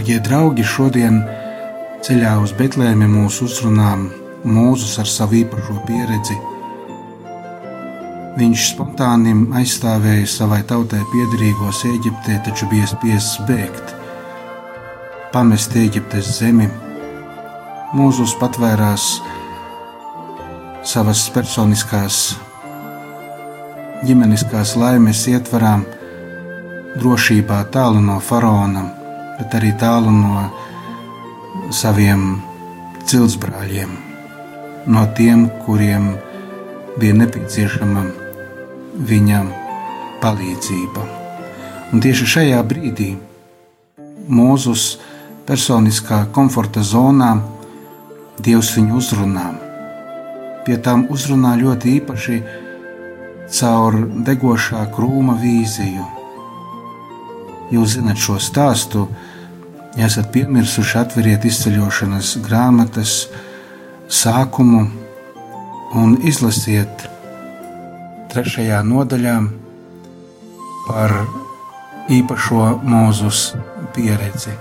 Darbie draugi, šodien ceļā uz Betlēmi mūs uzrunā Mūzus ar savu īpašo pieredzi. Viņš spontāni aizstāvēja savai tautai piederīgos Eģiptē, taču bija spiests bēgt, pamest Eģiptes zemi. Mūzus patvērās savas personiskās, ģimeniskās laimes ietvarā, drošībā tālu no faraona bet arī tālu no saviem ciltsbrāļiem, no tiem, kuriem bija nepieciešama viņam palīdzība. Un tieši šajā brīdī Mūzus personiskā komforta zonā Dievs viņu uzrunā. Pie tām uzrunā ļoti īpaši caur degošā krūma vīziju. Jūs zinat šo stāstu, Ja esat piemirsuši, atveriet izceļošanas grāmatas sākumu un izlasiet trešajā nodaļā par īpašo mūzus pieredzi.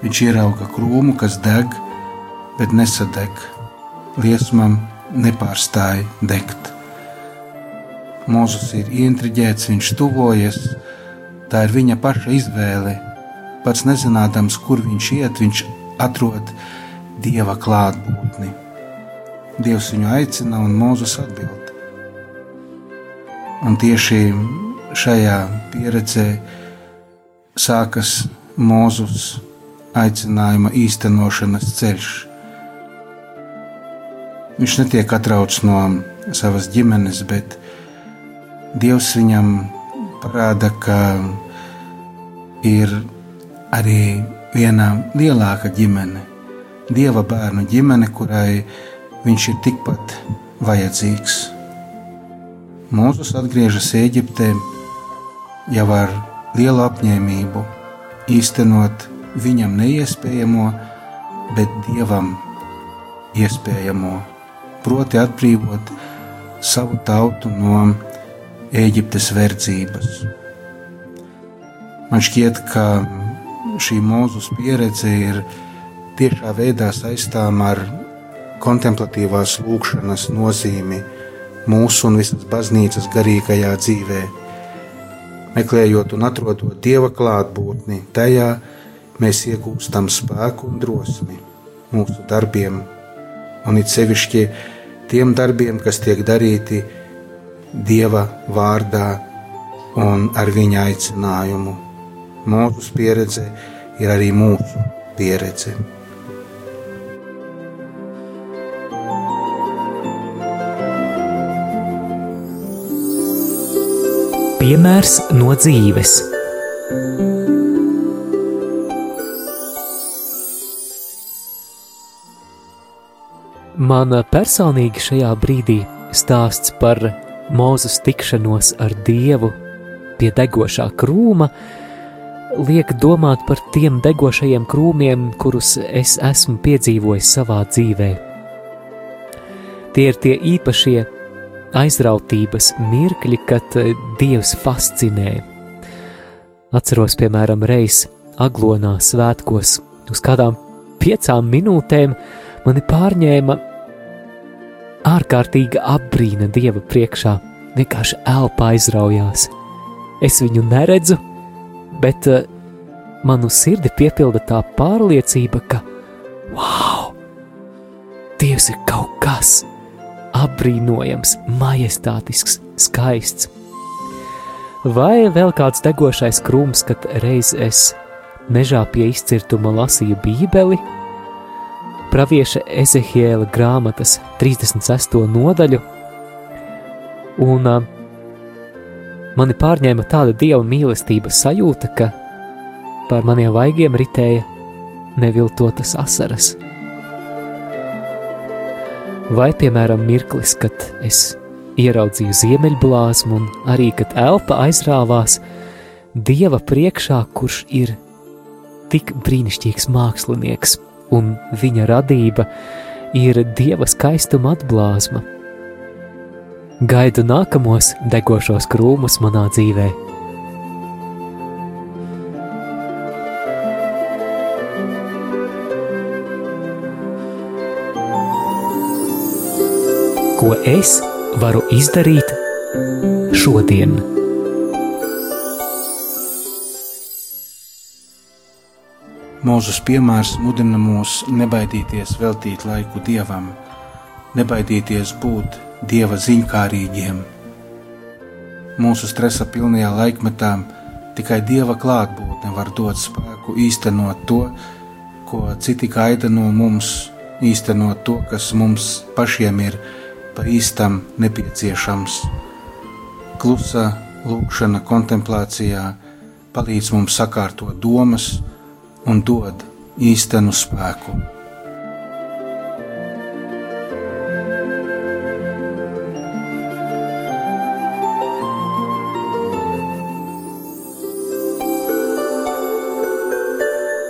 Viņš ierauga krūmu, kas deg, bet nesadeg. Liesmam nepārstāja degt. Mūzus ir ieintriģēts, viņš tuvojas. Tā ir viņa paša izvēle pats nezinādams, kur viņš iet, viņš atrod dieva klātbūtni. Dievs viņu aicina un Mūzus atbild. Un tieši šajā pieredzē sākas Mūzus aicinājuma īstenošanas ceļš. Viņš netiek atrauts no savas ģimenes, bet Dievs viņam parāda, ka ir arī viena lielāka ģimene, dieva bērnu ģimene, kurai viņš ir tikpat vajadzīgs. Mūzus atgriežas Eģiptē jau ar lielu apņēmību īstenot viņam neiespējamo, bet dievam iespējamo, proti atbrīvot savu tautu no Eģiptes verdzības. Man šķiet, ka šī mūzus pieredze ir tiešā veidā saistāma ar kontemplatīvās lūkšanas nozīmi mūsu un visas baznīcas garīgajā dzīvē. Meklējot un atrodot dieva klātbūtni, tajā mēs iegūstam spēku un drosmi mūsu darbiem, un it sevišķi tiem darbiem, kas tiek darīti dieva vārdā un ar viņa aicinājumu. Mūsu pieredze ir arī mūsu pieredze. Piemērs no dzīves. Man personīgi šajā brīdī stāsts par Mūzes tikšanos ar Dievu pie degošā krūma liek domāt par tiem degošajiem krūmiem, kurus es esmu piedzīvojis savā dzīvē. Tie ir tie īpašie aizrautības mirkļi, kad eh, Dievs fascinē. Atceros, piemēram, reiz Aglonā svētkos uz kādām piecām minūtēm mani pārņēma ārkārtīga apbrīna Dieva priekšā, vienkārši elpa aizraujās. Es viņu neredzu, bet uh, manu sirdi piepilda tā pārliecība, ka wow! Dievs ir kaut kas apbrīnojams, majestātisks, skaists. Vai vēl kāds degošais krūms, kad reiz es mežā pie izcirtuma lasīju Bībeli, pravieša Ezehiela grāmatas 36. nodaļu, un uh, mani pārņēma tāda dieva mīlestības sajūta, ka pār maniem vaigiem ritēja neviltotas asaras. Vai, piemēram, mirklis, kad es ieraudzīju ziemeļblāzmu, un arī, kad elpa aizrāvās Dieva priekšā, kurš ir tik brīnišķīgs mākslinieks, un viņa radība ir Dieva skaistuma atblāzma. Gaidu nākamos degošos krūmus manā dzīvē. Ko es varu izdarīt šodien? Mūzes piemērs mudina mūs nebaidīties veltīt laiku dievam, nebaidīties būt dieva ziņkārīgiem. Mūsu stresa pilnajā laikmetā tikai dieva klātbūtne var dot spēku īstenot to, ko citi gaida no mums, īstenot to, kas mums pašiem ir pa īstam nepieciešams. Klusa lūkšana kontemplācijā palīdz mums sakārtot domas un dod īstenu spēku.